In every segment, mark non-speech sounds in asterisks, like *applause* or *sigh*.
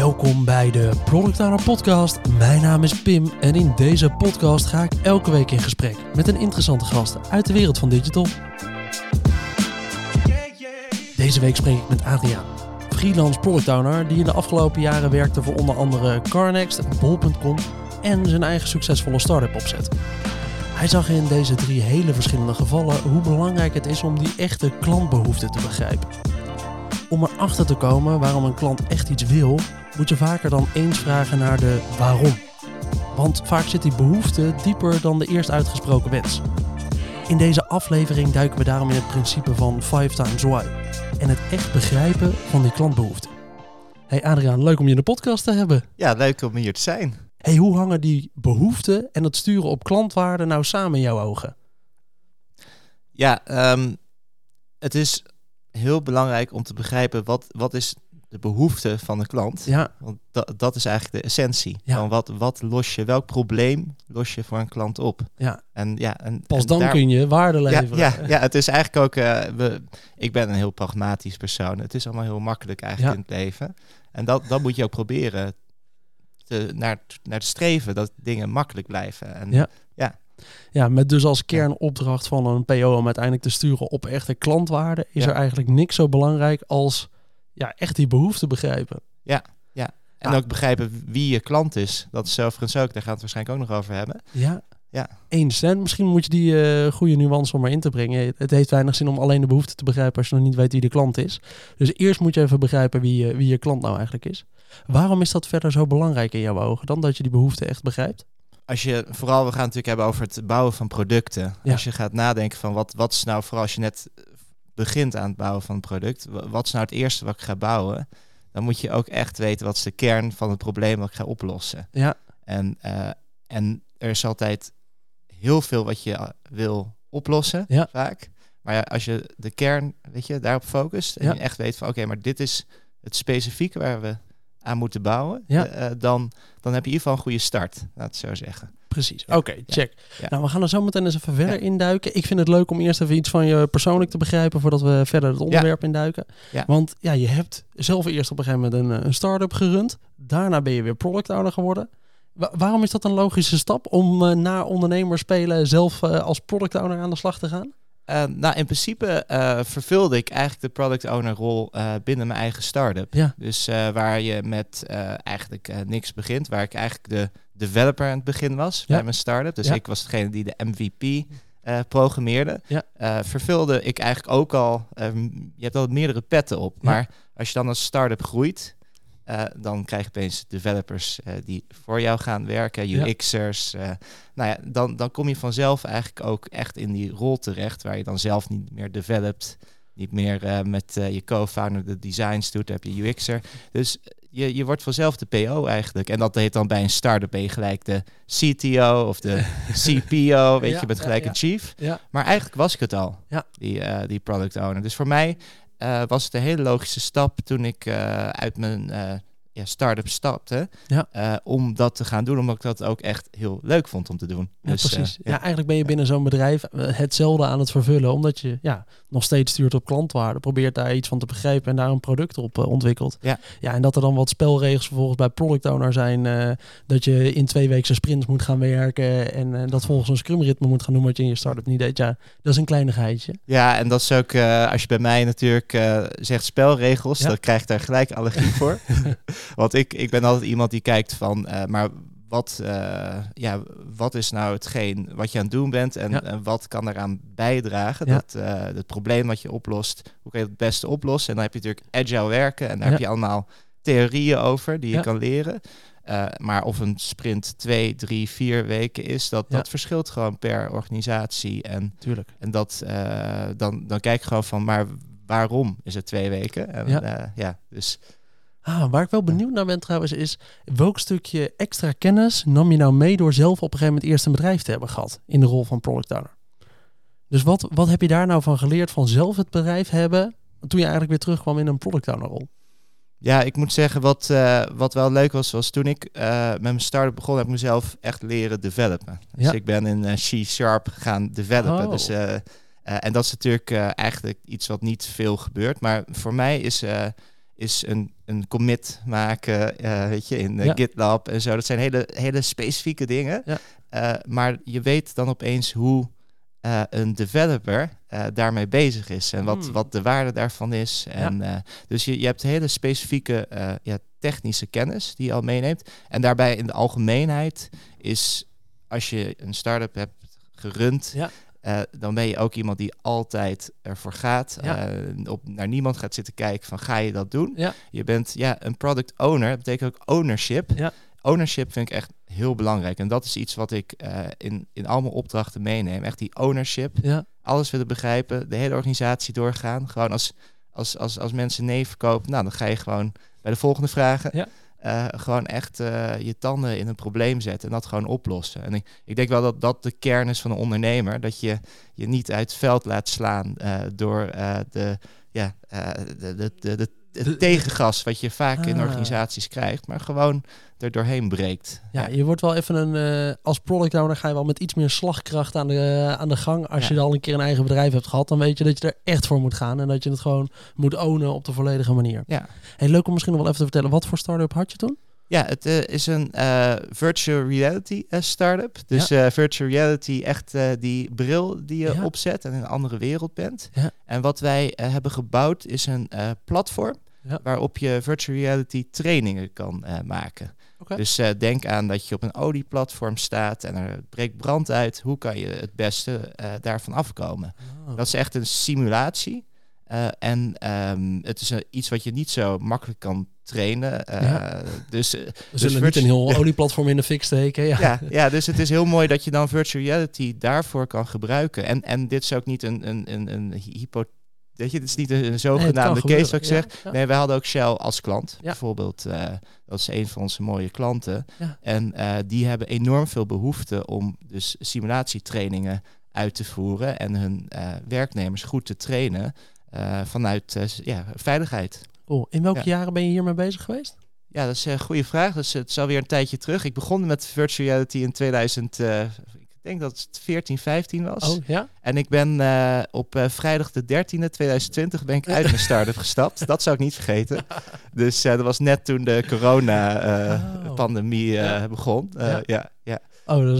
Welkom bij de Product Podcast. Mijn naam is Pim en in deze podcast ga ik elke week in gesprek met een interessante gast uit de wereld van digital. Deze week spreek ik met Adriaan, freelance product owner die in de afgelopen jaren werkte voor onder andere Carnext, Bol.com en zijn eigen succesvolle start-up opzet. Hij zag in deze drie hele verschillende gevallen hoe belangrijk het is om die echte klantbehoeften te begrijpen. Om erachter te komen waarom een klant echt iets wil, moet je vaker dan eens vragen naar de waarom. Want vaak zit die behoefte dieper dan de eerst uitgesproken wens. In deze aflevering duiken we daarom in het principe van 5 times why en het echt begrijpen van die klantbehoeften. Hey Adriaan, leuk om je in de podcast te hebben. Ja, leuk om hier te zijn. Hey, hoe hangen die behoeften en het sturen op klantwaarde nou samen in jouw ogen? Ja, um, het is heel belangrijk om te begrijpen wat, wat is de behoefte van de klant. Ja. Want dat, dat is eigenlijk de essentie. Ja. Van wat, wat los je, welk probleem los je voor een klant op? Ja. En, ja, en, Pas dan kun je waarde leveren. Ja, ja, ja, het is eigenlijk ook, uh, we, ik ben een heel pragmatisch persoon. Het is allemaal heel makkelijk eigenlijk in het leven. En dat, dat moet je ook proberen te, naar, naar te streven, dat dingen makkelijk blijven. En ja. ja. Ja, met dus als kernopdracht van een PO om uiteindelijk te sturen op echte klantwaarde, is er eigenlijk niks zo belangrijk als ja, echt die behoefte begrijpen. Ja, ja. En ook begrijpen wie je klant is. Dat is overigens ook, daar gaan we het waarschijnlijk ook nog over hebben. Ja, ja. eens. En misschien moet je die uh, goede nuance om maar in te brengen. Het heeft weinig zin om alleen de behoefte te begrijpen als je nog niet weet wie de klant is. Dus eerst moet je even begrijpen wie, uh, wie je klant nou eigenlijk is. Waarom is dat verder zo belangrijk in jouw ogen dan dat je die behoefte echt begrijpt? Als je vooral, we gaan het natuurlijk hebben over het bouwen van producten. Ja. Als je gaat nadenken van wat, wat is nou, vooral als je net begint aan het bouwen van een product, wat is nou het eerste wat ik ga bouwen? Dan moet je ook echt weten wat is de kern van het probleem wat ik ga oplossen. Ja. En, uh, en er is altijd heel veel wat je wil oplossen, ja. vaak. Maar ja, als je de kern, weet je, daarop focust en ja. je echt weet van oké, maar dit is het specifieke waar we aan moeten bouwen, ja. Uh, dan, dan heb je in ieder geval een goede start, laat het zo zeggen. Precies. Oké, check. Nou, we gaan er zo meteen eens even verder induiken. Ik vind het leuk om eerst even iets van je persoonlijk te begrijpen voordat we verder het onderwerp induiken. Want ja, je hebt zelf eerst op een gegeven moment een, een start-up gerund. Daarna ben je weer product owner geworden. waarom is dat een logische stap om uh, na ondernemer spelen zelf uh, als product owner aan de slag te gaan? Uh, nou, in principe uh, vervulde ik eigenlijk de product owner rol uh, binnen mijn eigen start-up. Ja. Dus waar je met eigenlijk niks begint, waar ik eigenlijk de developer aan het begin was ja. bij mijn start-up. Dus ja. ik was degene die de MVP programmeerde. Ja. vervulde ik eigenlijk ook al, ehm, je hebt al meerdere petten op, maar als je dan als start-up groeit, uh, dan krijg je opeens developers die voor jou gaan werken, UX'ers. Uh, nou ja, dan, dan kom je vanzelf eigenlijk ook echt in die rol terecht, waar je dan zelf niet meer developt, niet meer met je co-founder de designs doet, dan heb je UX'er. Dus je, je wordt vanzelf de PO eigenlijk. En dat heet dan bij een start-up ben je gelijk de CTO of de *laughs* CPO, weet ja, je, met gelijk een chief. Maar eigenlijk was ik het al, die, die product owner. Dus voor mij uh, was het een hele logische stap toen ik uh, uit mijn ja, start-up stapte. Ja. om dat te gaan doen, omdat ik dat ook echt heel leuk vond om te doen. Ja, dus, precies. ja. eigenlijk ben je binnen zo'n bedrijf hetzelfde aan het vervullen, omdat je ja, nog steeds stuurt op klantwaarde, probeert daar iets van te begrijpen en daar een product op ontwikkelt. Ja. ja, en dat er dan wat spelregels vervolgens bij product owner zijn, dat je in twee weken sprints moet gaan werken en dat volgens een scrum ritme moet gaan doen wat je in je start-up niet deed. Ja, dat is een kleinigheidje. Ja, en dat is ook, als je bij mij natuurlijk zegt spelregels, dan krijg je daar gelijk allergie voor. *laughs* Want ik, ik ben altijd iemand die kijkt van, uh, maar wat, uh, ja, wat is nou hetgeen wat je aan het doen bent en, ja. en wat kan eraan bijdragen? Ja. Dat uh, het probleem wat je oplost, hoe kan je het beste oplossen? En dan heb je natuurlijk agile werken en daar heb je allemaal theorieën over die je kan leren. Uh, maar of een sprint twee, drie, vier weken is, dat, dat verschilt gewoon per organisatie. En, Tuurlijk. en dat, dan, dan kijk ik gewoon van, maar waarom is het twee weken? En, ja. ja, dus... Ah, waar ik wel benieuwd naar ben trouwens is, welk stukje extra kennis nam je nou mee door zelf op een gegeven moment eerst een bedrijf te hebben gehad in de rol van product owner? Dus wat, wat heb je daar nou van geleerd van zelf het bedrijf hebben toen je eigenlijk weer terugkwam in een product owner rol? Ja, ik moet zeggen, wat, uh, wat wel leuk was, was toen ik uh, met mijn start-up begon, heb ik mezelf echt leren developen. Dus ja. ik ben in uh, C-Sharp gaan developen. Oh. Dus, en dat is natuurlijk eigenlijk iets wat niet veel gebeurt. Maar voor mij is is een, een commit maken, eh, weet je, in Ja. GitLab en zo. Dat zijn hele, hele specifieke dingen. Ja. Eh, maar je weet dan opeens hoe eh, een developer eh, daarmee bezig is en wat, Hmm. wat de waarde daarvan is. En, eh, dus je, je hebt hele specifieke eh, ja, technische kennis die je al meeneemt. En daarbij in de algemeenheid is als je een start-up hebt gerund, Ja. Eh, dan ben je ook iemand die altijd ervoor gaat. Ja. eh, op, naar niemand gaat zitten kijken van ga je dat doen? Ja. Je bent ja, een product owner. Dat betekent ook ownership. Ja. Ownership vind ik echt heel belangrijk. En dat is iets wat ik eh, in, in al mijn opdrachten meeneem. Echt die ownership. Alles willen begrijpen. De hele organisatie doorgaan. Gewoon als, als, als, als mensen nee verkopen, nou, dan ga je gewoon bij de volgende vragen. Eh, gewoon echt eh, je tanden in een probleem zetten en dat gewoon oplossen. En ik, ik denk wel dat dat de kern is van een ondernemer. Dat je je niet uit het veld laat slaan eh, door de, ja, de, de, de, het De- tegengas wat je vaak in Ah. organisaties krijgt, maar gewoon er doorheen breekt. Ja, je wordt wel even een. eh, als product owner ga je wel met iets meer slagkracht aan de, aan de gang. Als Ja. je al een keer een eigen bedrijf hebt gehad, dan weet je dat je er echt voor moet gaan. En dat je het gewoon moet ownen op de volledige manier. Ja. Hey, leuk om misschien nog wel even te vertellen. Wat voor start-up had je toen? Ja, het eh, is een eh, virtual reality eh, startup. Dus virtual reality, echt die bril die je Ja. opzet en in een andere wereld bent. Ja. En wat wij hebben gebouwd is een platform waarop je virtual reality trainingen kan maken. Dus denk aan dat je op een olieplatform staat en er breekt brand uit. Hoe kan je het beste daarvan afkomen? Oh. Dat is echt een simulatie. En ehm, het is iets wat je niet zo makkelijk kan trainen. Eh, Ja. Dus eh, We dus zullen niet een heel *laughs* olieplatform in de fik steken. Ja. ja, ja, dus het is heel mooi dat je dan virtual reality daarvoor kan gebruiken. En, en dit is ook niet een, een, een, een hypo... Weet je, dit is niet een, zogenaamde Nee, het case wat ik zeg. gebeuren. Ja, ja. Nee, wij hadden ook Shell als klant. Ja. Bijvoorbeeld, eh, dat is een van onze mooie klanten. En die hebben enorm veel behoefte om dus simulatietrainingen uit te voeren en hun werknemers goed te trainen vanuit ja, veiligheid. Cool. In welke Ja. jaren ben je hiermee bezig geweest? Ja, dat is een goede vraag. Dus het is alweer een tijdje terug. Ik begon met virtual reality in 2000, eh, ik denk dat het 14, 15 was. Oh, ja? En ik ben eh, op eh, vrijdag de 13e 2020 ben ik uit mijn start-up *laughs* gestapt. Dat zou ik niet vergeten. Dus eh, dat was net toen de Oh. corona-pandemie Ja. begon. Eh, Ja. ja. Ja, Oh, dat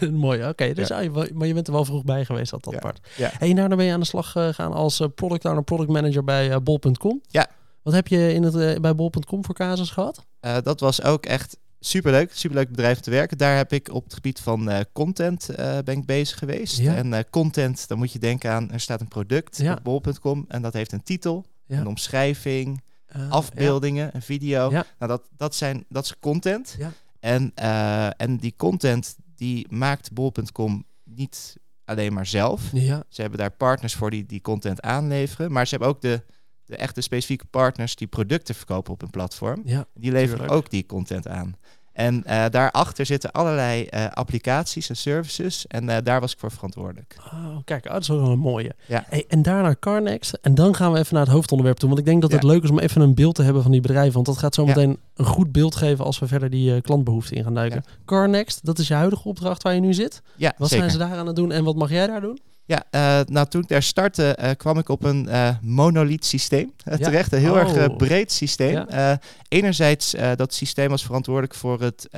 is *laughs* mooi. Oké, dus Ja. maar je bent er wel vroeg bij geweest, dat dat part. Ja. Hey, daarna ben je aan de slag eh, gegaan als eh, product owner, product manager bij eh, bol.com. Ja. Wat heb je in het, eh, bij bol.com voor casus gehad? Eh, dat was ook echt superleuk. Superleuk bedrijf te werken. Daar heb ik op het gebied van eh, content ben ik bezig geweest. Ja. En content, dan moet je denken aan, er staat een product Ja. op bol.com en dat heeft een titel, Ja. een omschrijving, Eh, afbeeldingen, een video. Ja. Nou, dat, dat, zijn, dat is content. Ja. En, en die content die maakt bol.com niet alleen maar zelf. Ze hebben daar partners voor die die content aanleveren. Maar ze hebben ook de, de echte specifieke partners die producten verkopen op hun platform. Ja. Die leveren Tuurlijk. ook die content aan. En eh, daarachter zitten allerlei eh, applicaties en services. En eh, daar was ik voor verantwoordelijk. Oh, kijk, oh, dat is wel een mooie. Ja. Hey, en daarna Carnext. En dan gaan we even naar het hoofdonderwerp toe. Want ik denk dat het Ja. leuk is om even een beeld te hebben van die bedrijven. Want dat gaat zo Ja. meteen een goed beeld geven als we verder die eh, klantbehoeften in gaan duiken. Carnext, dat is je huidige opdracht waar je nu zit. Ja, Wat zeker. zijn ze daar aan het doen en wat mag jij daar doen? Ja, eh, nou toen ik daar startte eh, kwam ik op een eh monolith systeem *laughs* terecht. Een heel erg Oh. breed systeem. Ja. Enerzijds, dat systeem was verantwoordelijk voor het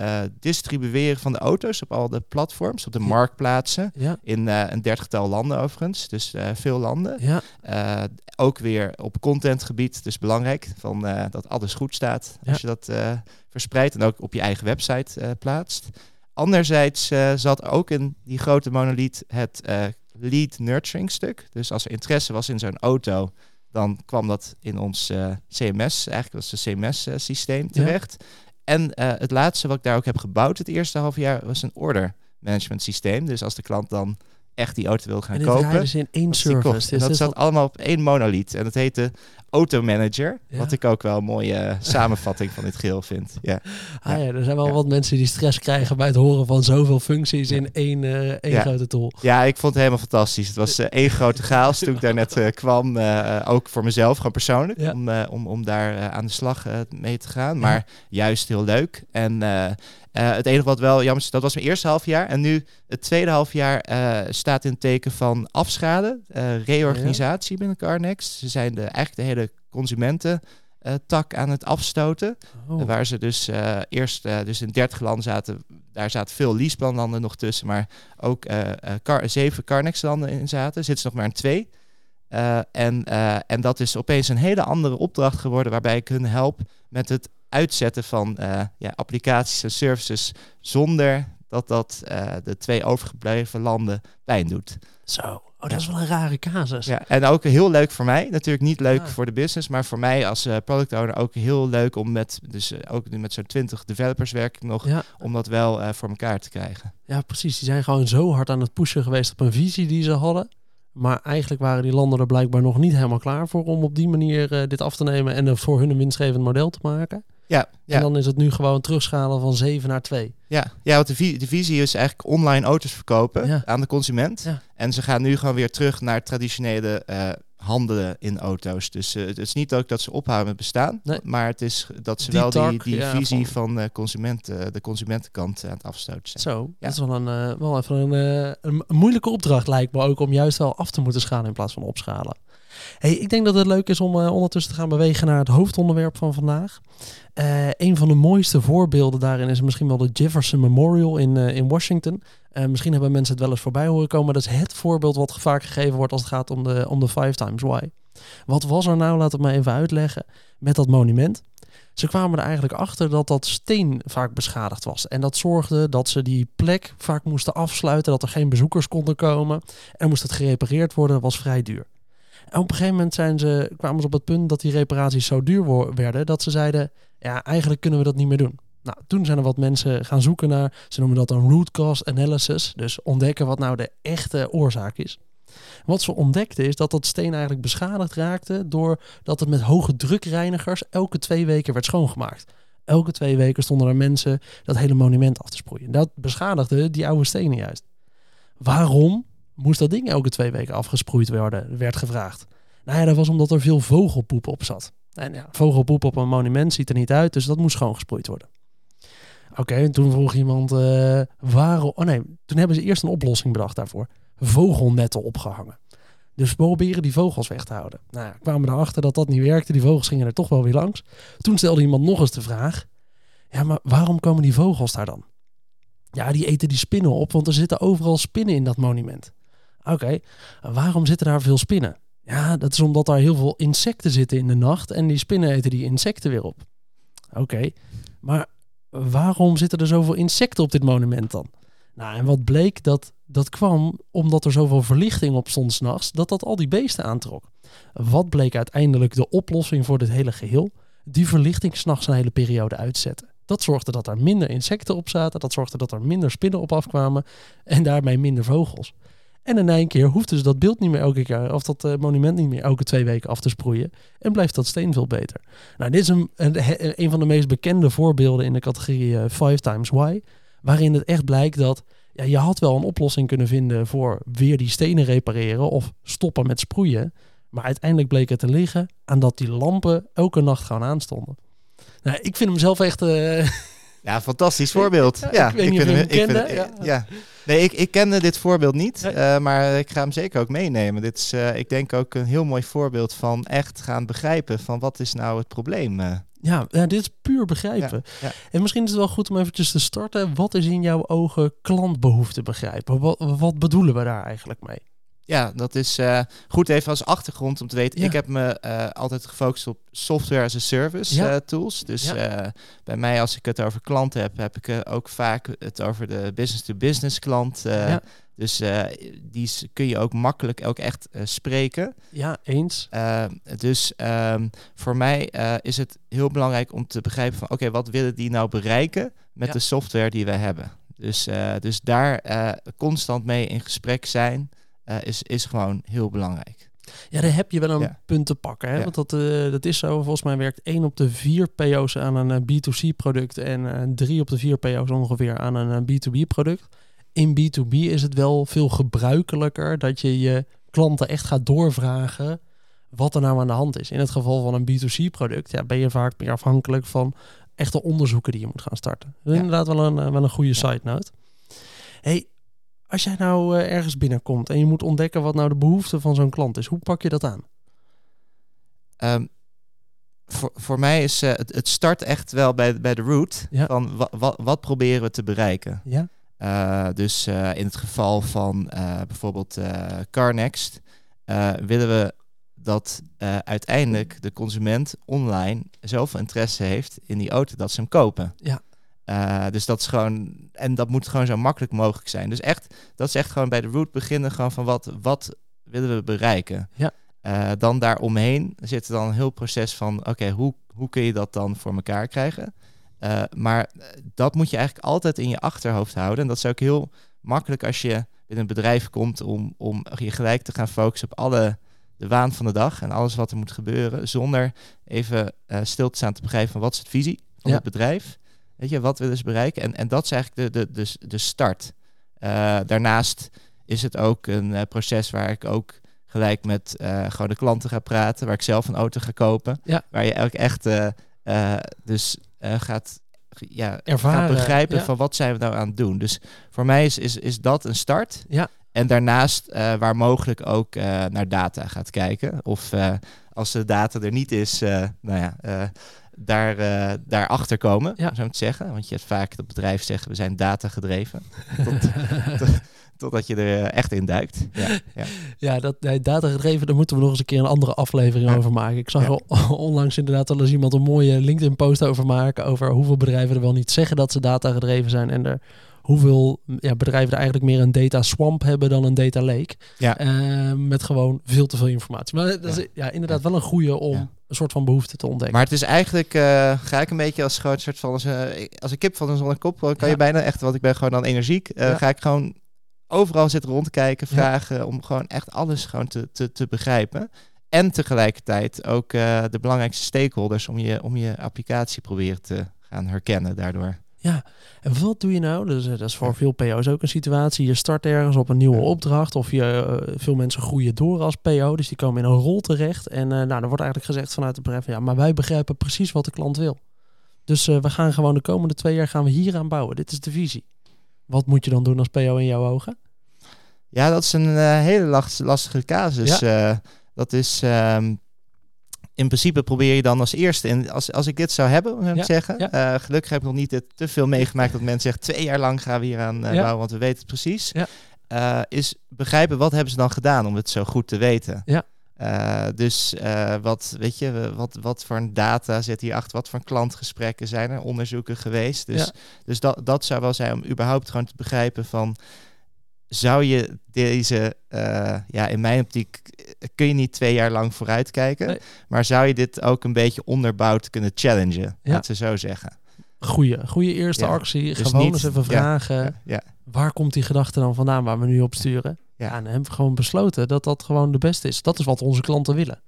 distribueren van de auto's op al de platforms, op de marktplaatsen. Ja, In een dertigtal landen overigens, dus veel landen. ja, ook weer op contentgebied, dus belangrijk, van, dat alles goed staat als je dat verspreidt en ook op je eigen website plaatst. Anderzijds zat ook in die grote monolith het lead nurturing stuk. Dus als er interesse was in zo'n auto, dan kwam dat in ons eh, CMS, eigenlijk was het CMS-systeem Ja. terecht. En eh, het laatste wat ik daar ook heb gebouwd het eerste half jaar was een order management systeem. Dus als de klant dan echt die auto wil gaan en kopen, ze in één service. En Dus dat zat allemaal op één monolith. En dat heette Automanager. Ja. Wat ik ook wel een mooie eh, *laughs* samenvatting van dit geheel vind. Ja. Ah ja, er zijn wel Ja. wat mensen die stress krijgen bij het horen van zoveel functies in één, eh, één grote tool. ja, ik vond het helemaal fantastisch. Het was eh, één grote chaos toen ik daar net kwam. ook voor mezelf, gewoon persoonlijk. Om, om, om daar aan de slag mee te gaan. Maar juist heel leuk. En eh, het enige wat wel jammer is, dat was mijn eerste half jaar. En nu het tweede half jaar eh, staat in het teken van afschade. eh, reorganisatie binnen Carnext. Ze zijn de, eigenlijk de hele consumenten tak aan het afstoten. Oh. Waar ze dus eerst dus in 30 landen zaten, daar zaten veel leaseplanlanden nog tussen, maar ook car, zeven Carnex-landen in zaten. Zitten ze nog maar in twee. en, en dat is opeens een hele andere opdracht geworden, waarbij ik hun help met het uitzetten van ja, applicaties en services zonder dat dat de twee overgebleven landen pijn doet. Zo, oh, dat is wel een rare casus. Ja, en ook heel leuk voor mij. Natuurlijk niet leuk Ah. voor de business, maar voor mij als uh, product owner ook heel leuk om met, dus uh, ook nu met zo'n 20 developers werk ik nog, Ja. om dat wel voor elkaar te krijgen. ja, precies. Die zijn gewoon zo hard aan het pushen geweest op een visie die ze hadden. Maar eigenlijk waren die landen er blijkbaar nog niet helemaal klaar voor om op die manier eh, dit af te nemen en er voor hun een winstgevend model te maken. Ja, ja. En dan is het nu gewoon terugschalen van 7 naar 2. Ja, ja want de, vi de visie is eigenlijk online auto's verkopen Ja. aan de consument. Ja. En ze gaan nu gewoon weer terug naar traditionele eh, handelen in auto's. Dus eh, het is niet ook dat ze ophouden met bestaan, Nee. maar het is dat ze Die wel die, tak, die ja, visie van- van, eh, consumenten, de consumentenkant aan het afstoten zijn. Zo, dat is wel, een, eh, wel even een, eh, een, een moeilijke opdracht lijkt me ook om juist wel af te moeten schalen in plaats van opschalen. Ik denk dat het leuk is om eh, ondertussen te gaan bewegen naar het hoofdonderwerp van vandaag. Eh, een van de mooiste voorbeelden daarin is misschien wel de Jefferson Memorial in, eh, in Washington. Misschien hebben mensen het wel eens voorbij horen komen. Dat is het voorbeeld wat vaak gegeven wordt als het gaat om de, Five Times Why. Wat was er nou, laat het me even uitleggen, met dat monument? Ze kwamen er eigenlijk achter dat dat steen vaak beschadigd was. En dat zorgde dat ze die plek vaak moesten afsluiten, dat er geen bezoekers konden komen. En moest het gerepareerd worden, dat was vrij duur. Op een gegeven moment zijn ze, kwamen ze op het punt dat die reparaties zo duur werden, dat ze zeiden, ja, eigenlijk kunnen we dat niet meer doen. Nou, toen zijn er wat mensen gaan zoeken naar, ze noemen dat dan root cause analysis, dus ontdekken wat nou de echte oorzaak is. Wat ze ontdekten is dat dat steen eigenlijk beschadigd raakte doordat het met hoge drukreinigers elke twee weken werd schoongemaakt. Elke twee weken stonden er mensen dat hele monument af te sproeien. Dat beschadigde die oude stenen juist. Waarom moest dat ding elke twee weken afgesproeid worden, werd gevraagd. Nou ja, dat was omdat er veel vogelpoep op zat. En ja, vogelpoep op een monument ziet er niet uit, dus dat moest schoongesproeid worden. Oké, en toen vroeg iemand eh, waarom... Oh nee, toen hebben ze eerst een oplossing bedacht daarvoor. Vogelnetten opgehangen. Dus proberen die vogels weg te houden. Nou kwamen we erachter dat dat niet werkte. Die vogels gingen er toch wel weer langs. Toen stelde iemand nog eens de vraag. Ja, maar waarom komen die vogels daar dan? Ja, die eten die spinnen op, want er zitten overal spinnen in dat monument. Oké, waarom zitten daar veel spinnen? Ja, dat is omdat daar heel veel insecten zitten in de nacht en die spinnen eten die insecten weer op. Oké, maar waarom zitten er zoveel insecten op dit monument dan? Nou, en wat bleek, dat, dat kwam omdat er zoveel verlichting op stond s'nachts, dat dat al die beesten aantrok. Wat bleek uiteindelijk de oplossing voor dit hele geheel? Die verlichting s'nachts een hele periode uitzetten. Dat zorgde dat er minder insecten op zaten, dat zorgde dat er minder spinnen op afkwamen en daarmee minder vogels. En in één keer hoefden ze dat beeld niet meer elke keer, of dat eh, monument niet meer elke twee weken af te sproeien. En blijft dat steen veel beter. Nou, dit is een, een, van de meest bekende voorbeelden in de categorie eh, Five Times Why. Waarin het echt blijkt dat ja, je had wel een oplossing kunnen vinden voor weer die stenen repareren of stoppen met sproeien. Maar uiteindelijk bleek het te liggen aan dat die lampen elke nacht gewoon aanstonden. Nou, ik vind hem zelf echt. eh, Ja, fantastisch voorbeeld. Ja, Ja, ik hem ik kende, vind- ja. ja. Nee, ik, ik kende dit voorbeeld niet, Nee. eh, maar ik ga hem zeker ook meenemen. Dit is, eh, ik denk ook een heel mooi voorbeeld van echt gaan begrijpen van wat is nou het probleem. eh. ja, ja, dit is puur begrijpen. Ja. En misschien is het wel goed om eventjes te starten. Wat is in jouw ogen klantbehoefte begrijpen? Wat, wat bedoelen we daar eigenlijk mee? Ja, dat is eh, goed even als achtergrond om te weten. Ja. Ik heb me eh, altijd gefocust op software as a service Ja. eh, tools. Dus Ja. bij mij, als ik het over klanten heb, heb ik ook vaak het over de business-to-business klant. eh, Ja. Dus die kun je ook makkelijk ook echt spreken. Ja, eens. Dus ehm, voor mij is het heel belangrijk om te begrijpen van oké, wat willen die nou bereiken met de software die wij hebben. Dus, dus daar constant mee in gesprek zijn is, is gewoon heel belangrijk. Ja, daar heb je wel een Ja. punt te pakken. Hè? Ja. Want dat, eh, dat is zo. Volgens mij werkt 1 op de 4 PO's aan een eh, B2C-product en eh 3 op de 4 PO's ongeveer aan een eh, B2B-product. In B2B is het wel veel gebruikelijker dat je je klanten echt gaat doorvragen wat er nou aan de hand is. In het geval van een B2C-product ja, ben je vaak meer afhankelijk van echte onderzoeken die je moet gaan starten. Dat is Ja. inderdaad wel een, eh, wel een goede side note. Hey, als jij nou eh, ergens binnenkomt en je moet ontdekken wat nou de behoefte van zo'n klant is, hoe pak je dat aan? Ehm, voor, voor mij is uh, het, het start echt wel bij, bij de root. Ja. Van wa, wa, wat proberen we te bereiken? Ja. Uh, dus in het geval van bijvoorbeeld CarNext willen we dat uiteindelijk de consument online zoveel interesse heeft in die auto dat ze hem kopen. Ja. Dus dat is gewoon, en dat moet gewoon zo makkelijk mogelijk zijn. Dus echt, dat is echt gewoon bij de root beginnen, gewoon van wat, wat willen we bereiken. Ja. Uh, dan daaromheen zit er dan een heel proces van, oké, hoe, hoe kun je dat dan voor elkaar krijgen? Uh, maar dat moet je eigenlijk altijd in je achterhoofd houden. En dat is ook heel makkelijk als je in een bedrijf komt om, om je gelijk te gaan focussen op alle de waan van de dag en alles wat er moet gebeuren, zonder even uh, stil te staan te begrijpen van wat is het visie van Ja. het bedrijf? Weet je, wat willen ze bereiken? En, en dat is eigenlijk de, de, de, de start. daarnaast is het ook een proces waar ik ook gelijk met uh, gewoon de klanten ga praten, waar ik zelf een auto ga kopen. Ja. Waar je ook echt dus gaat, ja, Ervaren, gaat begrijpen ja. van wat zijn we nou aan het doen. Dus voor mij is, is, is dat een start. Ja. En daarnaast waar mogelijk ook naar data gaat kijken. Of als de data er niet is, nou ja, daar, uh, daarachter komen, Ja. om zo te zeggen. Want je hebt vaak dat bedrijf zeggen, we zijn data gedreven. *laughs* Tot, tot, totdat je er eh, echt in duikt. Ja, ja. Ja, dat nee, data gedreven, daar moeten we nog eens een keer een andere aflevering Ja. over maken. Ik zag *laughs* onlangs inderdaad al eens iemand een mooie LinkedIn-post over maken. Over hoeveel bedrijven er wel niet zeggen dat ze data gedreven zijn. En er, hoeveel ja, bedrijven er eigenlijk meer een data swamp hebben dan een data lake. Ja. Eh, met gewoon veel te veel informatie. Maar dat is Ja. inderdaad wel een goede om. Een soort van behoefte te ontdekken. Maar het is eigenlijk, eh, ga ik een beetje als gewoon een soort van, als, eh, als een kip van een zonnekop, kan Ja. je bijna echt, want ik ben gewoon dan energiek, eh, Ja. ga ik gewoon overal zitten rondkijken, Ja. vragen, om gewoon echt alles gewoon te, te, te begrijpen. En tegelijkertijd ook de belangrijkste stakeholders om je, om je applicatie proberen te gaan herkennen daardoor. Ja, en wat doe je nou? Dus, eh, dat is voor veel PO's ook een situatie. Je start ergens op een nieuwe opdracht of je, eh, veel mensen groeien door als PO, dus die komen in een rol terecht. En eh, nou, dan wordt eigenlijk gezegd vanuit het bedrijf, ja, maar wij begrijpen precies wat de klant wil. Dus we gaan gewoon de komende twee jaar gaan we hier aan bouwen. Dit is de visie. Wat moet je dan doen als PO in jouw ogen? Ja, dat is een hele last- lastige casus. Dat is ehm, in principe probeer je dan als eerste, en als, als ik dit zou hebben, om zo Ja, te zeggen. ja. eh, gelukkig heb ik nog niet dit te veel meegemaakt dat mensen zeggen twee jaar lang gaan we hier aan eh, Ja. bouwen, want we weten het precies. Ja. Eh, is begrijpen wat hebben ze dan gedaan om het zo goed te weten. Ja. Dus wat weet je, wat, wat voor een data zit hierachter? Wat voor klantgesprekken zijn er? Onderzoeken geweest. Dus, dus dat, dat zou wel zijn om überhaupt gewoon te begrijpen van zou je deze, eh, ja, in mijn optiek eh, kun je niet twee jaar lang vooruitkijken, Nee. maar zou je dit ook een beetje onderbouwd kunnen challengen, Ja. laten we zo zeggen. Goeie, goede eerste Ja, actie. dus gewoon niet- eens even vragen, Ja, waar komt die gedachte dan vandaan waar we nu op sturen? Ja. En hebben we gewoon besloten dat dat gewoon de beste is. Dat is wat onze klanten willen.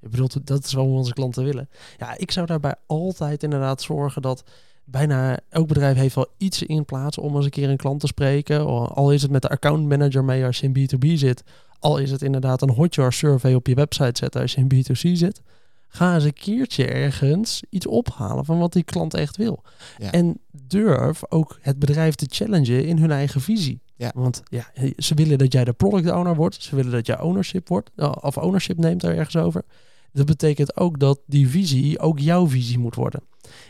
Ik bedoel, dat is wat onze klanten willen. Ja, ik zou daarbij altijd inderdaad zorgen dat bijna elk bedrijf heeft wel iets in plaats om eens een keer een klant te spreken. Al is het met de account manager mee als je in B2B zit. Al is het inderdaad een hotjar survey op je website zetten als je in B2C zit. Ga eens een keertje ergens iets ophalen van wat die klant echt wil. Ja. En durf ook het bedrijf te challengen in hun eigen visie. Ja. Want ja, ze willen dat jij de product owner wordt. Ze willen dat jij ownership wordt. eh, Of ownership neemt daar ergens over. Dat betekent ook dat die visie ook jouw visie moet worden.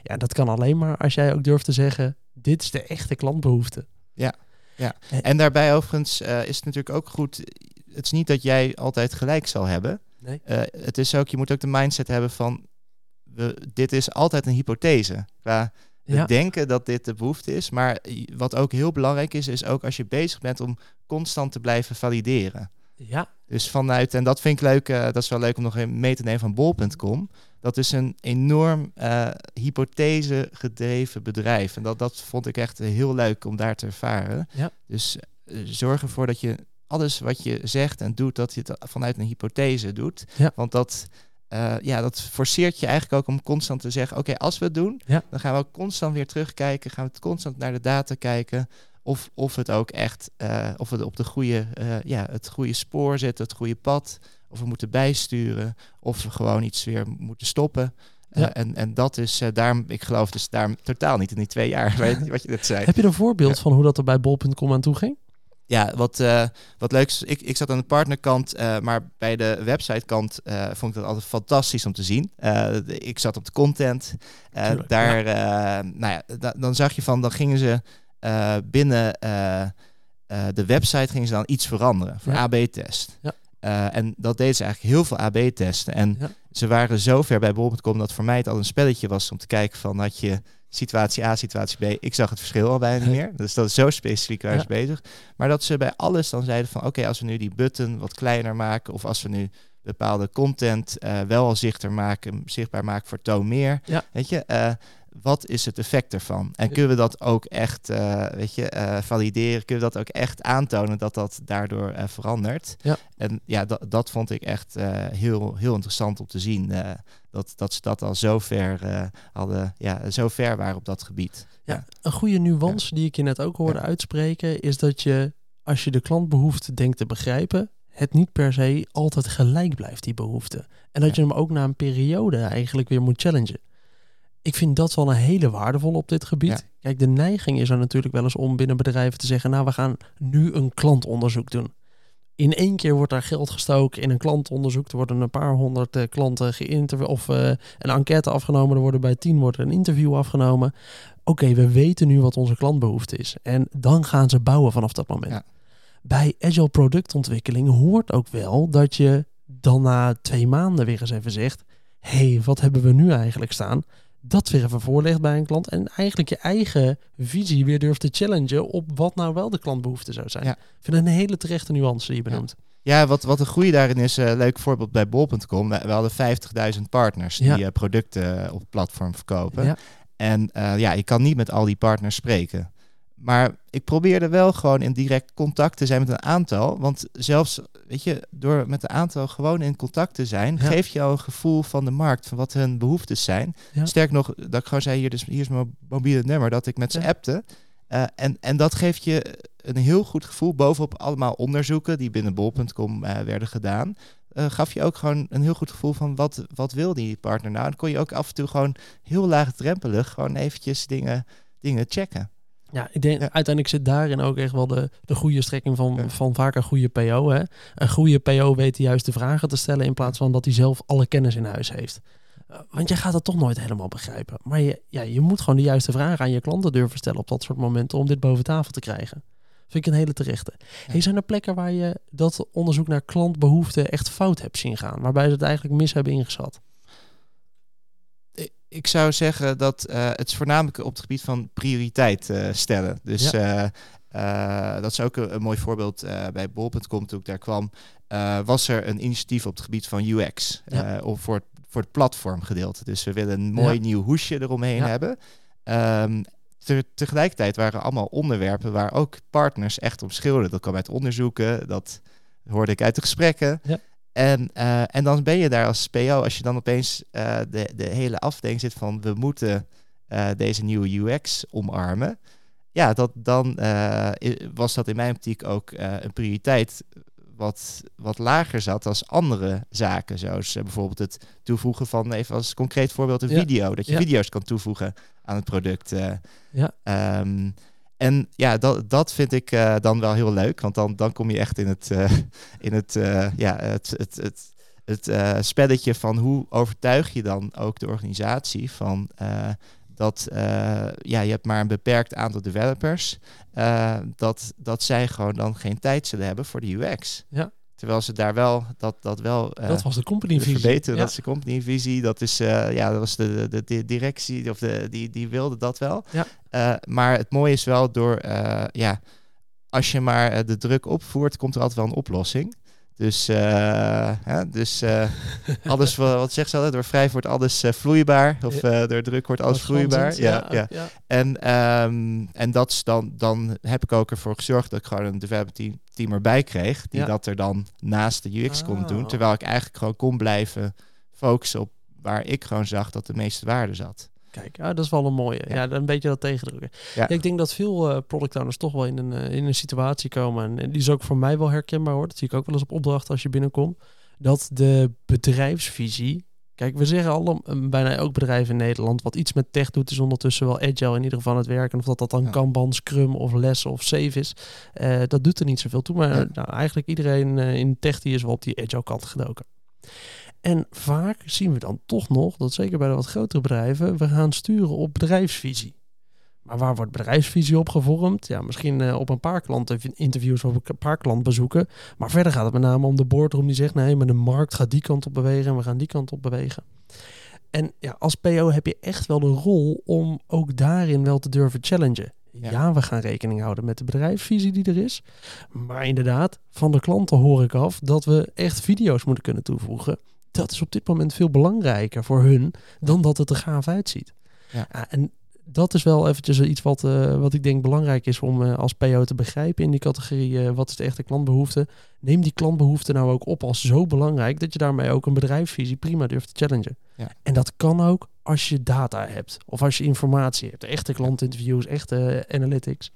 Ja, dat kan alleen maar als jij ook durft te zeggen: dit is de echte klantbehoefte. En daarbij overigens eh, is het natuurlijk ook goed, het is niet dat jij altijd gelijk zal hebben. Nee. Eh, het is ook, je moet ook de mindset hebben van, we, dit is altijd een hypothese. Qua we Ja. denken dat dit de behoefte is, maar wat ook heel belangrijk is, is ook als je bezig bent om constant te blijven valideren. Ja, Dus vanuit, en dat vind ik leuk, eh, dat is wel leuk om nog even mee te nemen van bol.com. Dat is een enorm eh, hypothese gedreven bedrijf. En dat, dat vond ik echt heel leuk om daar te ervaren. Ja. Dus eh, zorg ervoor dat je alles wat je zegt en doet, dat je het vanuit een hypothese doet. Ja. Want dat, eh, ja, dat forceert je eigenlijk ook om constant te zeggen, oké, als we het doen, Ja. dan gaan we ook constant weer terugkijken, gaan we het constant naar de data kijken. Of, of het ook echt, of we op de goede, ja, het goede spoor zitten, het goede pad. Of we moeten bijsturen. Of we gewoon iets weer moeten stoppen. Eh, Ja. en, en dat is eh, daarom, ik geloof dus daar totaal niet in die twee jaar, *laughs* weet je wat je net zei. heb je een voorbeeld Ja. van hoe dat er bij bol.com aan toe ging? ja, wat, uh, wat leuk is, ik, ik zat aan de partnerkant, uh, maar bij de websitekant uh, vond ik dat altijd fantastisch om te zien. ik zat op de content. daar, ja. nou ja, dan zag je van, dan gingen ze binnen de website gingen ze dan iets veranderen voor AB-test. Ja. En dat deden ze eigenlijk heel veel AB-testen. En ze waren zo ver bij bol.com dat voor mij het al een spelletje was om te kijken van, had je situatie A, situatie B. Ik zag het verschil al bijna niet meer. Dus dat is zo specifiek waar ze bezig. Maar dat ze bij alles dan zeiden van oké, als we nu die button wat kleiner maken of als we nu bepaalde content uh, wel al zichtbaar maken, zichtbaar maken voor toon meer. Ja. Weet je, uh, wat is het effect ervan? En kunnen we dat ook echt, uh, weet je, uh, valideren? Kunnen we dat ook echt aantonen dat dat daardoor uh, verandert? Ja. En ja, dat, dat vond ik echt heel, heel interessant om te zien. dat, dat ze dat al zo ver hadden, ja, zo ver waren op dat gebied. Ja, een goede nuance die ik je net ook hoorde uitspreken, is dat je als je de klantbehoefte denkt te begrijpen, het niet per se altijd gelijk blijft, die behoefte. En dat je hem ook na een periode eigenlijk weer moet challengen ik vind dat wel een hele waardevolle op dit gebied. Kijk, de neiging is er natuurlijk wel eens om binnen bedrijven te zeggen, nou we gaan nu een klantonderzoek doen. In één keer wordt daar geld gestoken in een klantonderzoek. Er worden een paar honderd uh, klanten geïnterviewd of uh, een enquête afgenomen. Er worden bij tien wordt een interview afgenomen. Oké, we weten nu wat onze klantbehoefte is. En dan gaan ze bouwen vanaf dat moment. Ja. Bij agile productontwikkeling hoort ook wel dat je dan na twee maanden weer eens even zegt: hey, wat hebben we nu eigenlijk staan? Dat weer even voorlegt bij een klant. En eigenlijk je eigen visie weer durft te challengen op wat nou wel de klantbehoefte zou zijn. Ik vind het een hele terechte nuance die je benoemt. Ja. wat, wat een goede daarin is, uh, leuk voorbeeld bij bol.com. We, hadden 50.000 partners die uh, producten op het platform verkopen. En uh, ja, ik kan niet met al die partners spreken. Maar ik probeerde wel gewoon in direct contact te zijn met een aantal. Want zelfs, weet je, door met een aantal gewoon in contact te zijn, geef je al een gevoel van de markt, van wat hun behoeftes zijn. Sterk nog, dat ik gewoon zei, hier, dus, hier is mijn mobiele nummer, dat ik met ze appte. Uh, en, en dat geeft je een heel goed gevoel, bovenop allemaal onderzoeken die binnen bol.com uh, werden gedaan. Uh, gaf je ook gewoon een heel goed gevoel van wat, wat wil die partner nou. Dan kon je ook af en toe gewoon heel laagdrempelig gewoon eventjes dingen, dingen checken. Ja, ik denk uiteindelijk zit daarin ook echt wel de, de goede strekking van, van vaak een goede PO. Hè? Een goede PO weet de juiste vragen te stellen in plaats van dat hij zelf alle kennis in huis heeft. Uh, want je gaat het toch nooit helemaal begrijpen. Maar je, ja, je moet gewoon de juiste vragen aan je klanten durven stellen op dat soort momenten om dit boven tafel te krijgen. Vind ik een hele terechte. Hey, zijn er plekken waar je dat onderzoek naar klantbehoeften echt fout hebt zien gaan? Waarbij ze het eigenlijk mis hebben ingeschat? Ik zou zeggen dat uh, het is voornamelijk op het gebied van prioriteit uh, stellen. Dus ja. uh, dat is ook een, een mooi voorbeeld bij bol.com toen ik daar kwam. was er een initiatief op het gebied van UX ja. of voor, het, voor het platformgedeelte. Dus we willen een mooi nieuw hoesje eromheen hebben. Um, te, tegelijkertijd waren er allemaal onderwerpen waar ook partners echt om schilderden. Dat kwam uit onderzoeken, dat hoorde ik uit de gesprekken. Ja. En, uh, en dan ben je daar als PO, als je dan opeens uh, de, de hele afdeling zit van we moeten uh, deze nieuwe UX omarmen. Ja, dat, dan was dat in mijn optiek ook een prioriteit wat, wat lager zat als andere zaken. Zoals bijvoorbeeld het toevoegen van, even als concreet voorbeeld, een video. Dat je video's kan toevoegen aan het product. ja. Um, en ja, dat, dat vind ik uh, dan wel heel leuk, want dan, dan kom je echt in het, uh, in het, uh, ja, het, het, het, het spelletje van hoe overtuig je dan ook de organisatie van dat ja, je hebt maar een beperkt aantal developers, dat, dat zij gewoon dan geen tijd zullen hebben voor de UX. Ja. Terwijl ze daar wel dat, dat wel. Dat was de companyvisie. Verbeteren, dat is de companyvisie. Dat is ja, dat was de, de, de, directie of de, die, die wilde dat wel. Ja. Uh, maar het mooie is wel door ja, als je maar de druk opvoert, komt er altijd wel een oplossing. Dus, hè, dus alles *laughs* wat, zegt ze altijd, door vrij wordt alles vloeibaar. Of door druk wordt alles vloeibaar. Ja, ja, ja. En, um, en dat is dan, dan heb ik ook ervoor gezorgd dat ik gewoon een development team, team erbij kreeg. Die dat er dan naast de UX ah. kon doen. Terwijl ik eigenlijk gewoon kon blijven focussen op waar ik gewoon zag dat de meeste waarde zat. Kijk, ja, dat is wel een mooie. Ja, een beetje dat tegendrukken. Ja. ik denk dat veel uh, product owners toch wel in een, uh, in een situatie komen. En die is ook voor mij wel herkenbaar hoor. Dat zie ik ook wel eens op opdracht als je binnenkomt. Dat de bedrijfsvisie Kijk, we zeggen al, bijna elk bedrijf in Nederland wat iets met tech doet, is ondertussen wel agile in ieder geval aan het werken. Of dat dat dan Ja. Kanban, Scrum of Les of Save is, eh, dat doet er niet zoveel toe. Maar Ja. nou, eigenlijk iedereen eh, in tech die is wel op die agile kant gedoken. En vaak zien we dan toch nog, dat zeker bij de wat grotere bedrijven, we gaan sturen op bedrijfsvisie. Maar waar wordt bedrijfsvisie op gevormd? Ja, misschien eh, op een paar klanteninterviews of een paar klantbezoeken. Maar verder gaat het met name om de boardroom die zegt... nee, maar de markt gaat die kant op bewegen en we gaan die kant op bewegen. En ja, als PO heb je echt wel de rol om ook daarin wel te durven challengen. Ja. Ja. we gaan rekening houden met de bedrijfsvisie die er is. Maar inderdaad, van de klanten hoor ik af dat we echt video's moeten kunnen toevoegen. Dat is op dit moment veel belangrijker voor hun dan dat het er gaaf uitziet. Ja. En dat is wel eventjes iets wat, eh, wat ik denk belangrijk is om eh, als PO te begrijpen in die categorie. eh, wat is de echte klantbehoefte? Neem die klantbehoefte nou ook op als zo belangrijk dat je daarmee ook een bedrijfsvisie prima durft te challengen. Ja. En dat kan ook als je data hebt of als je informatie hebt. Echte klantinterviews, echte eh, analytics.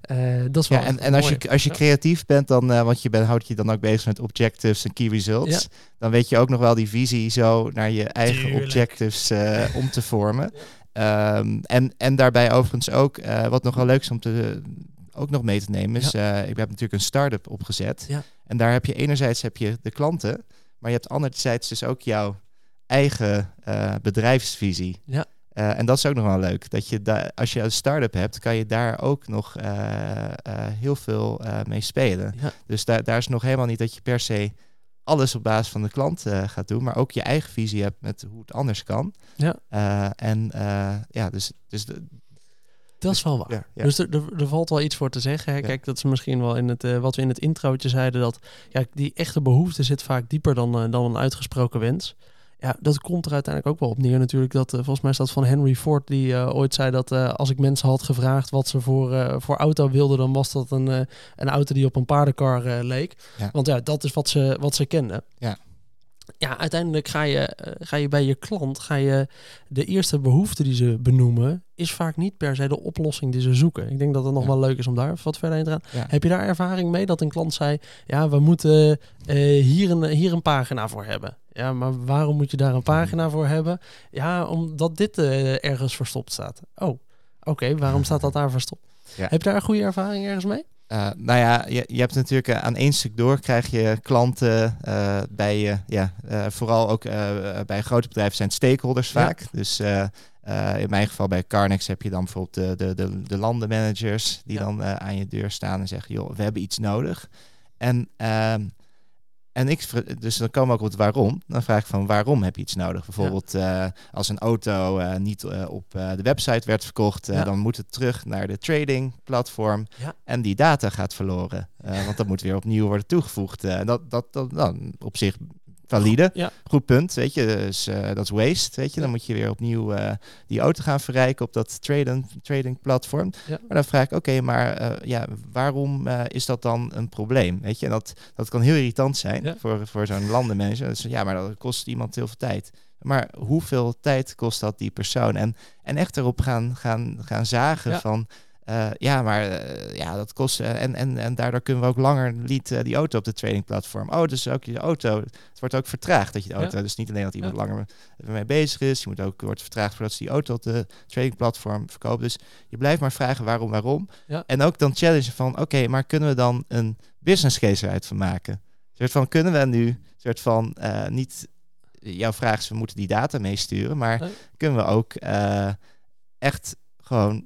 Eh, dat is wel Ja, en, en als je, als je creatief bent, dan, eh, want je bent, houdt je dan ook bezig met objectives en key results, dan weet je ook nog wel die visie zo naar je eigen Tuurlijk. objectives *laughs* om te vormen. Ehm, en, en daarbij overigens ook, wat nog wel leuk is om te, ook nog mee te nemen, is, ik heb natuurlijk een start-up opgezet. En daar heb je enerzijds heb je de klanten, maar je hebt anderzijds dus ook jouw eigen eh, bedrijfsvisie. Ja. Eh, en dat is ook nog wel leuk. Dat je daar, als je een start-up hebt, kan je daar ook nog eh, heel veel mee spelen. Ja. Dus daar, daar is nog helemaal niet dat je per se alles op basis van de klant gaat doen, maar ook je eigen visie hebt met hoe het anders kan. Ja. En ja, dus, dus de, Dat is wel waar. ja, ja. Dus er, er, er valt wel iets voor te zeggen. Hè. Kijk, dat is misschien wel in het, wat we in het introotje zeiden, dat ja, die echte behoefte zit vaak dieper dan, dan een uitgesproken wens. Ja, dat komt er uiteindelijk ook wel op neer natuurlijk. Dat, eh, volgens mij is dat van Henry Ford die eh, ooit zei dat eh, als ik mensen had gevraagd wat ze voor, voor auto wilden, dan was dat een, een auto die op een paardenkar leek. Ja. Want ja, dat is wat ze, wat ze kenden. Ja. Ja, uiteindelijk ga je, eh, ga je bij je klant, ga je de eerste behoefte die ze benoemen, is vaak niet per se de oplossing die ze zoeken. Ik denk dat het nog Ja. wel leuk is om daar wat verder in te gaan. Ja. Heb je daar ervaring mee dat een klant zei, ja, we moeten eh, hier, een, hier een pagina voor hebben? Ja, maar waarom moet je daar een pagina voor hebben? Ja, omdat dit eh, ergens verstopt staat. Oh, oké, waarom staat dat daar verstopt? Ja. Heb je daar een goede ervaring ergens mee? Eh, nou ja, je, je hebt natuurlijk eh, aan één stuk door krijg je klanten eh, bij je, ja, vooral ook bij grote bedrijven zijn stakeholders Ja. vaak. Dus in mijn geval bij Carnex heb je dan bijvoorbeeld de, de, de, de landenmanagers die Ja. dan aan je deur staan en zeggen, joh, we hebben iets nodig. En, ehm, en ik, dus dan komen we ook op het waarom. Dan vraag ik van waarom heb je iets nodig? Bijvoorbeeld eh, als een auto eh, niet eh, op de website werd verkocht, Ja. dan moet het terug naar de trading platform. Ja. En die data gaat verloren. Want dat moet weer opnieuw worden toegevoegd. Eh, dat, dat, dat dan op zich valide. Ja. Goed punt. Weet je, dus, eh, dat is waste. Weet je, dan moet je weer opnieuw eh, die auto gaan verrijken op dat trading, trading platform. Ja. Maar dan vraag ik, oké, maar eh, ja, waarom is dat dan een probleem? Weet je, en dat, dat kan heel irritant zijn Ja. voor, voor zo'n landenmanager. Dus, ja, maar dat kost iemand heel veel tijd. Maar hoeveel tijd kost dat die persoon? En, en echt erop gaan, gaan, gaan zagen van... eh, ja, maar eh, ja, dat kost. eh, en, en, en daardoor kunnen we ook langer niet die auto op de tradingplatform. Oh, dus ook je auto. Het wordt ook vertraagd dat je de Ja. auto. Dus niet alleen dat iemand Ja. langer mee bezig is. Je moet ook wordt vertraagd voordat ze die auto op de tradingplatform verkopen. Dus je blijft maar vragen waarom, waarom. Ja. En ook dan challengen van oké, maar kunnen we dan een business case eruit van maken? Een soort van kunnen we nu soort van niet jouw vraag is we moeten die data meesturen, maar Nee. kunnen we ook echt gewoon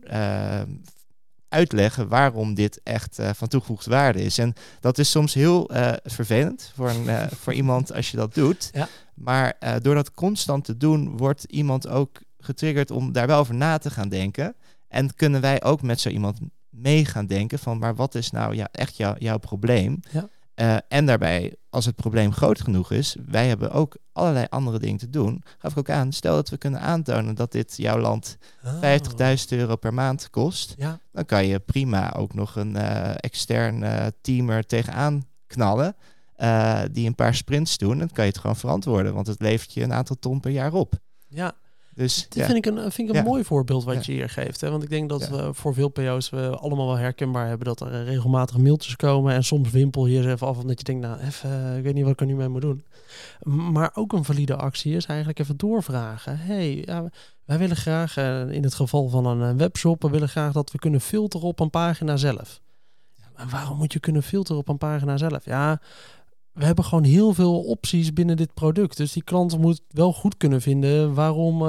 uitleggen waarom dit echt eh, van toegevoegde waarde is. En dat is soms heel eh, vervelend voor, een, eh, *laughs* voor iemand als je dat doet. Ja. Maar door dat constant te doen, wordt iemand ook getriggerd om daar wel over na te gaan denken. En kunnen wij ook met zo iemand mee gaan denken van, maar wat is nou ja, echt jou, jouw probleem? Ja. Eh, en daarbij, als het probleem groot genoeg is, wij hebben ook allerlei andere dingen te doen. Gaf ik ook aan, stel dat we kunnen aantonen dat dit jouw land 50.000 euro per maand kost, Ja, dan kan je prima ook nog een eh, extern eh, teamer tegenaan knallen. die een paar sprints doen. Dan kan je het gewoon verantwoorden, want het levert je een aantal ton per jaar op. ja. Dus, Dit vind ik een, vind ik een Ja. mooi voorbeeld wat je hier geeft. Hè? Want ik denk dat we voor veel PO's we allemaal wel herkenbaar hebben dat er regelmatig mailtjes komen. En soms wimpel je ze even af omdat je denkt, nou even, eh, ik weet niet wat ik er nu mee moet doen. Maar ook een valide actie is eigenlijk even doorvragen. hey, wij willen graag, eh, in het geval van een eh, webshop, we willen graag dat we kunnen filteren op een pagina zelf. Maar waarom moet je kunnen filteren op een pagina zelf? Ja, we hebben gewoon heel veel opties binnen dit product. Dus die klant moet wel goed kunnen vinden waarom eh,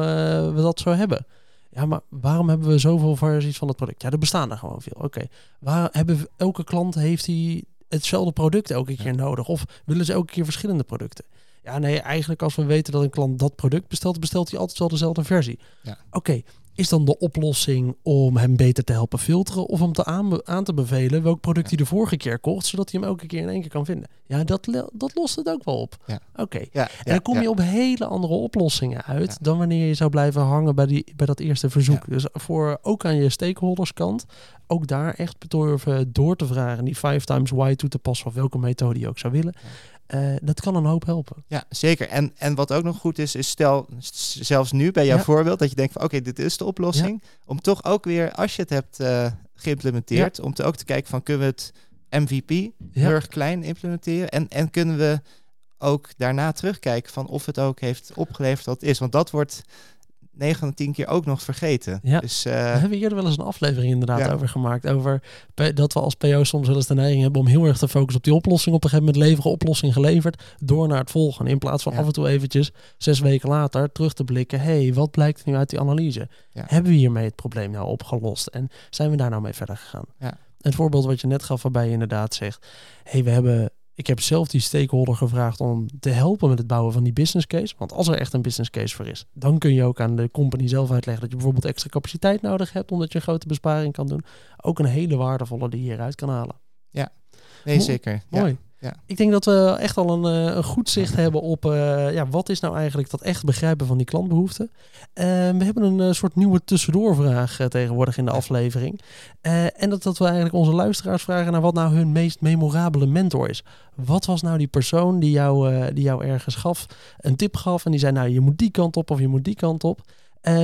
we dat zo hebben. Ja, maar waarom hebben we zoveel versies van het product? Ja, er bestaan er gewoon veel. Oké, waar hebben we, elke klant heeft die hetzelfde product elke keer nodig? Of willen ze elke keer verschillende producten? Ja, nee, eigenlijk als we weten dat een klant dat product bestelt, bestelt hij altijd wel dezelfde versie. Ja. Oké, is dan de oplossing om hem beter te helpen filteren of om te aan, aan te bevelen welk product hij de vorige keer kocht, zodat hij hem elke keer in één keer kan vinden? Ja, dat, dat lost het ook wel op. Ja. Oké. Ja, En dan kom je op hele andere oplossingen uit dan wanneer je zou blijven hangen bij, die, bij dat eerste verzoek. Dus voor ook aan je stakeholderskant, ook daar echt bedurven door te vragen, die five times why toe te passen of welke methode je ook zou willen. Eh, dat kan een hoop helpen. Ja, zeker. En, en wat ook nog goed is, is stel zelfs nu bij jouw Ja. voorbeeld dat je denkt van oké, dit is de oplossing. Om toch ook weer, als je het hebt eh, geïmplementeerd, om te ook te kijken van kunnen we het MVP heel erg klein implementeren. En, en kunnen we ook daarna terugkijken van of het ook heeft opgeleverd wat het is. Want dat wordt 9 van de 10 keer ook nog vergeten. Ja. Dus eh, Daar hebben we eerder wel eens een aflevering inderdaad Ja. over gemaakt. Over dat we als PO soms wel eens de neiging hebben om heel erg te focussen op die oplossing. Op een gegeven moment leveren, oplossing geleverd, door naar het volgende. In plaats van Ja. af en toe eventjes, zes weken later, terug te blikken. Hé, hey, wat blijkt nu uit die analyse? Hebben we hiermee het probleem nou opgelost? En zijn we daar nou mee verder gegaan? Het voorbeeld wat je net gaf, waarbij je inderdaad zegt... Hé, hey, we hebben... Ik heb zelf die stakeholder gevraagd om te helpen met het bouwen van die business case. Want als er echt een business case voor is, dan kun je ook aan de company zelf uitleggen dat je bijvoorbeeld extra capaciteit nodig hebt, omdat je een grote besparing kan doen. Ook een hele waardevolle die je hieruit kan halen. nee, Mooi. zeker. Ja. Mooi. ja. Ik denk dat we echt al een, eh, een goed zicht hebben op eh, ja, wat is nou eigenlijk dat echt begrijpen van die klantbehoeften. Eh, we hebben een eh, soort nieuwe tussendoorvraag tegenwoordig in de Ja. aflevering. En dat, dat we eigenlijk onze luisteraars vragen naar wat nou hun meest memorabele mentor is. Wat was nou die persoon die jou, die jou ergens gaf, een tip gaf en die zei nou je moet die kant op of je moet die kant op.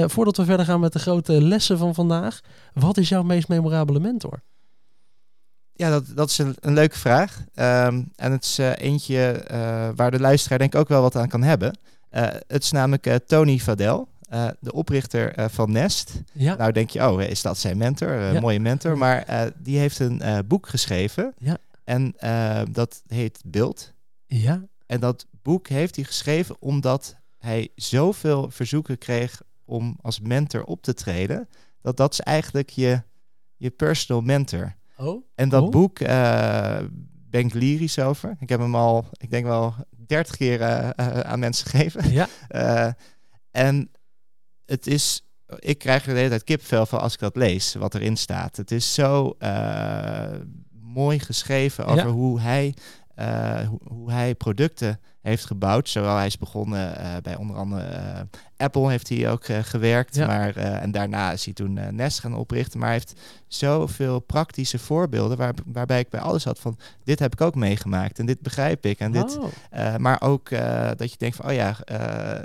Voordat we verder gaan met de grote lessen van vandaag, wat is jouw meest memorabele mentor? Ja, dat, dat is een, een leuke vraag. Ehm, en het is eh, eentje eh, waar de luisteraar denk ik ook wel wat aan kan hebben. Eh, het is namelijk Tony Vadel, de oprichter van Nest. Ja, Nou denk je, oh, is dat zijn mentor? Ja. mooie mentor. Maar die heeft een boek geschreven. Ja. En dat heet Beeld. ja, En dat boek heeft hij geschreven omdat hij zoveel verzoeken kreeg om als mentor op te treden. Dat dat is eigenlijk je, je personal mentor. Oh, En dat Cool. boek eh, ben ik lyrisch over. Ik heb hem al, ik denk wel, dertig keer eh, eh, aan mensen gegeven. ja, *laughs* en het is, ik krijg er de hele tijd kipvel van als ik dat lees, wat erin staat. Het is zo mooi geschreven over Ja. hoe hij, eh, hoe, hoe hij producten heeft gebouwd. Zowel hij is begonnen eh, bij onder andere eh, Apple heeft hij ook gewerkt. Ja. Maar, en daarna is hij toen Nest gaan oprichten. Maar hij heeft zoveel praktische voorbeelden waar, waarbij ik bij alles had van dit heb ik ook meegemaakt en dit begrijp ik. En dit, Oh. maar ook dat je denkt van, oh ja,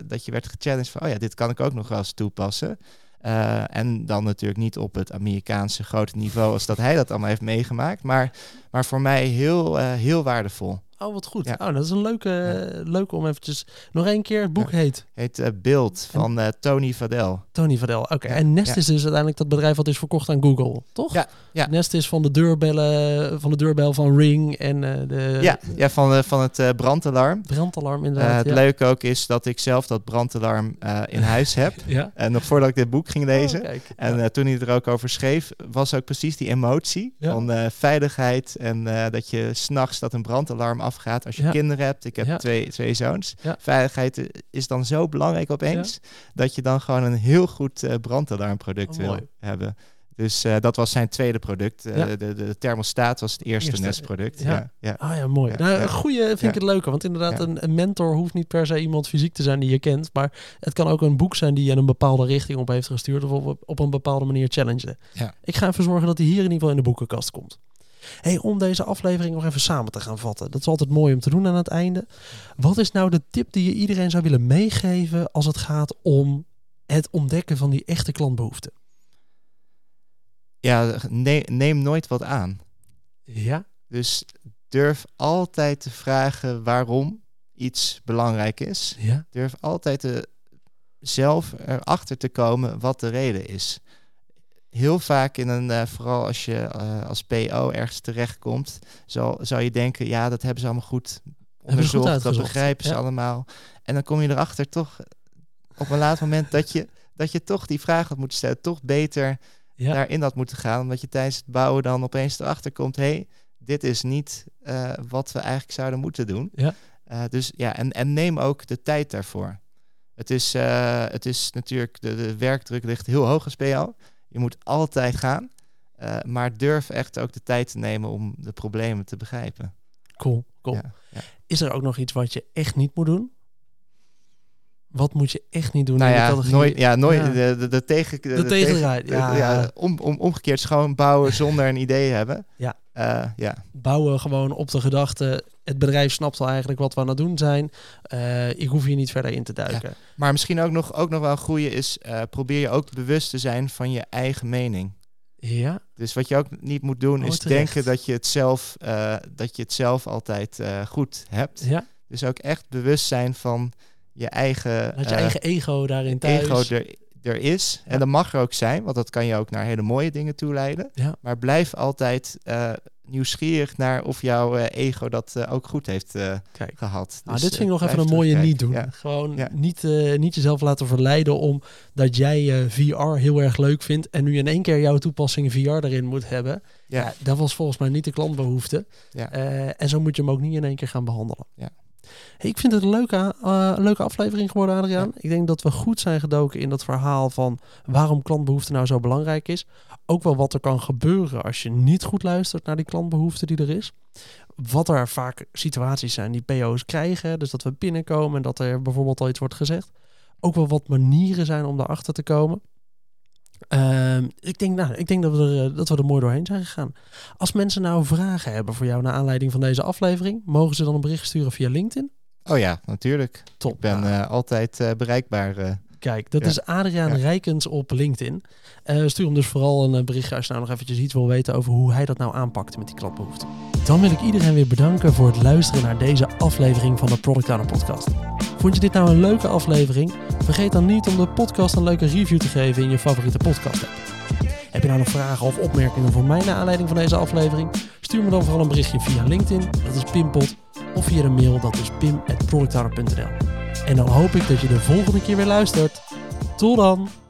dat je werd gechallenged van, oh ja, dit kan ik ook nog wel eens toepassen. Eh, en dan natuurlijk niet op het Amerikaanse grote niveau als dat hij dat allemaal heeft meegemaakt. Maar, maar voor mij heel, eh, heel waardevol. Oh, wat goed. Ja. Oh, dat is een leuke, leuke om eventjes... Nog één keer, het boek heet Heet eh, Beeld van eh, Tony Vadel. Tony Vadel. Oké, en Nest is dus uiteindelijk dat bedrijf wat is verkocht aan Google, toch? Ja, ja. Nest is van de deurbellen, van de deurbel van Ring en eh, de ja, ja, van, van het brandalarm. brandalarm inderdaad. het leuke ook is dat ik zelf dat brandalarm in huis heb. *laughs* Ja. En nog voordat ik dit boek ging lezen. Oh, kijk. En toen hij er ook over schreef, was ook precies die emotie van veiligheid. En dat je s'nachts dat een brandalarm afgaat als je Ja. kinderen hebt. Ik heb Ja. twee, twee zoons. Ja. Veiligheid is dan zo belangrijk opeens, dat je dan gewoon een heel goed eh, brandalarmproduct Oh, wil mooi. hebben. Dus eh, dat was zijn tweede product. Eh, de, de, thermostaat was het eerste, Eerste, Nest-product. ja. Ja. Ah ja, mooi. Nou, goede vind ik het leuker. Want inderdaad, een, een mentor hoeft niet per se iemand fysiek te zijn die je kent. Maar het kan ook een boek zijn die je in een bepaalde richting op heeft gestuurd. Of op, op een bepaalde manier challengen. Ja. Ik ga even zorgen dat hij hier in ieder geval in de boekenkast komt. Hey, om deze aflevering nog even samen te gaan vatten. Dat is altijd mooi om te doen aan het einde. Wat is nou de tip die je iedereen zou willen meegeven als het gaat om het ontdekken van die echte klantbehoeften. Ja, ne- neem nooit wat aan. Ja, Dus durf altijd te vragen waarom iets belangrijk is. ja, Durf altijd te, zelf erachter te komen wat de reden is. Heel vaak in een, eh, vooral als je eh, als PO ergens terechtkomt, zal, zou je denken, ja, dat hebben ze allemaal goed onderzocht, dat begrijpen ze ja. allemaal. En dan kom je erachter toch op een laat moment dat je, dat je toch die vraag had moeten stellen, toch beter ja. daarin had moeten gaan, omdat je tijdens het bouwen dan opeens erachter komt, hé, hey, dit is niet eh, wat we eigenlijk zouden moeten doen. Ja. Dus ja, en, en neem ook de tijd daarvoor. Het is, het is natuurlijk, de, de werkdruk ligt heel hoog als PO. Je moet altijd gaan. Eh, maar durf echt ook de tijd te nemen om de problemen te begrijpen. Cool, cool. Ja, ja. Is er ook nog iets wat je echt niet moet doen? Wat moet je echt niet doen? Nou in de ja, nooit, ja, nooit Ja. De, de, de tegen... De, de- ja. ja, om, om, omgekeerd schoon bouwen zonder een idee hebben. Ja. Eh, ja. Bouwen gewoon op de gedachte, het bedrijf snapt al eigenlijk wat we aan het doen zijn. Eh, ik hoef hier niet verder in te duiken. Maar misschien ook nog, ook nog wel een goede is, eh, probeer je ook bewust te zijn van je eigen mening. Ja, Dus wat je ook niet moet doen, Oh, is terecht. denken dat je het zelf, dat je het zelf altijd goed hebt. ja. Dus ook echt bewust zijn van je eigen, dat je eh, eigen ego daarin thuis. ego er, er is. Ja. En dat mag er ook zijn, want dat kan je ook naar hele mooie dingen toeleiden. Ja. Maar blijf altijd eh, nieuwsgierig naar of jouw eh, ego dat ook goed heeft eh, gehad. Nou, Dus, dit vind ik nog even een mooie niet doen. Ja. Gewoon. Niet, niet jezelf laten verleiden om dat jij VR heel erg leuk vindt en nu in één keer jouw toepassing VR erin moet hebben. Ja. Dat was volgens mij niet de klantbehoefte. Ja. Eh, en zo moet je hem ook niet in één keer gaan behandelen. Ja. Hey, ik vind het een leuke, eh, leuke aflevering geworden, Adriaan. Ja. Ik denk dat we goed zijn gedoken in dat verhaal van waarom klantbehoefte nou zo belangrijk is. Ook wel wat er kan gebeuren als je niet goed luistert naar die klantbehoefte die er is. Wat er vaak situaties zijn die PO's krijgen. Dus dat we binnenkomen en dat er bijvoorbeeld al iets wordt gezegd. Ook wel wat manieren zijn om daarachter te komen. Ehm, ik denk, nou, ik denk dat, we er, eh, dat we er mooi doorheen zijn gegaan. Als mensen nou vragen hebben voor jou naar aanleiding van deze aflevering, mogen ze dan een bericht sturen via LinkedIn? Oh ja, natuurlijk. Top. Ik ben Nou, eh, altijd eh, bereikbaar. Kijk, dat ja. is Adriaan Ja. Rijkens op LinkedIn. Eh, stuur hem dus vooral een eh, berichtje als je nou nog eventjes iets wil weten over hoe hij dat nou aanpakt met die klantbehoeften. Dan wil ik iedereen weer bedanken voor het luisteren naar deze aflevering van de Product Owner Podcast. Vond je dit nou een leuke aflevering? Vergeet dan niet om de podcast een leuke review te geven in je favoriete podcast app. Heb je nou nog vragen of opmerkingen voor mij naar aanleiding van deze aflevering? Stuur me dan vooral een berichtje via LinkedIn, dat is Pimpot, of via de mail, dat is pim.productowner.nl. En dan hoop ik dat je de volgende keer weer luistert. Tot dan!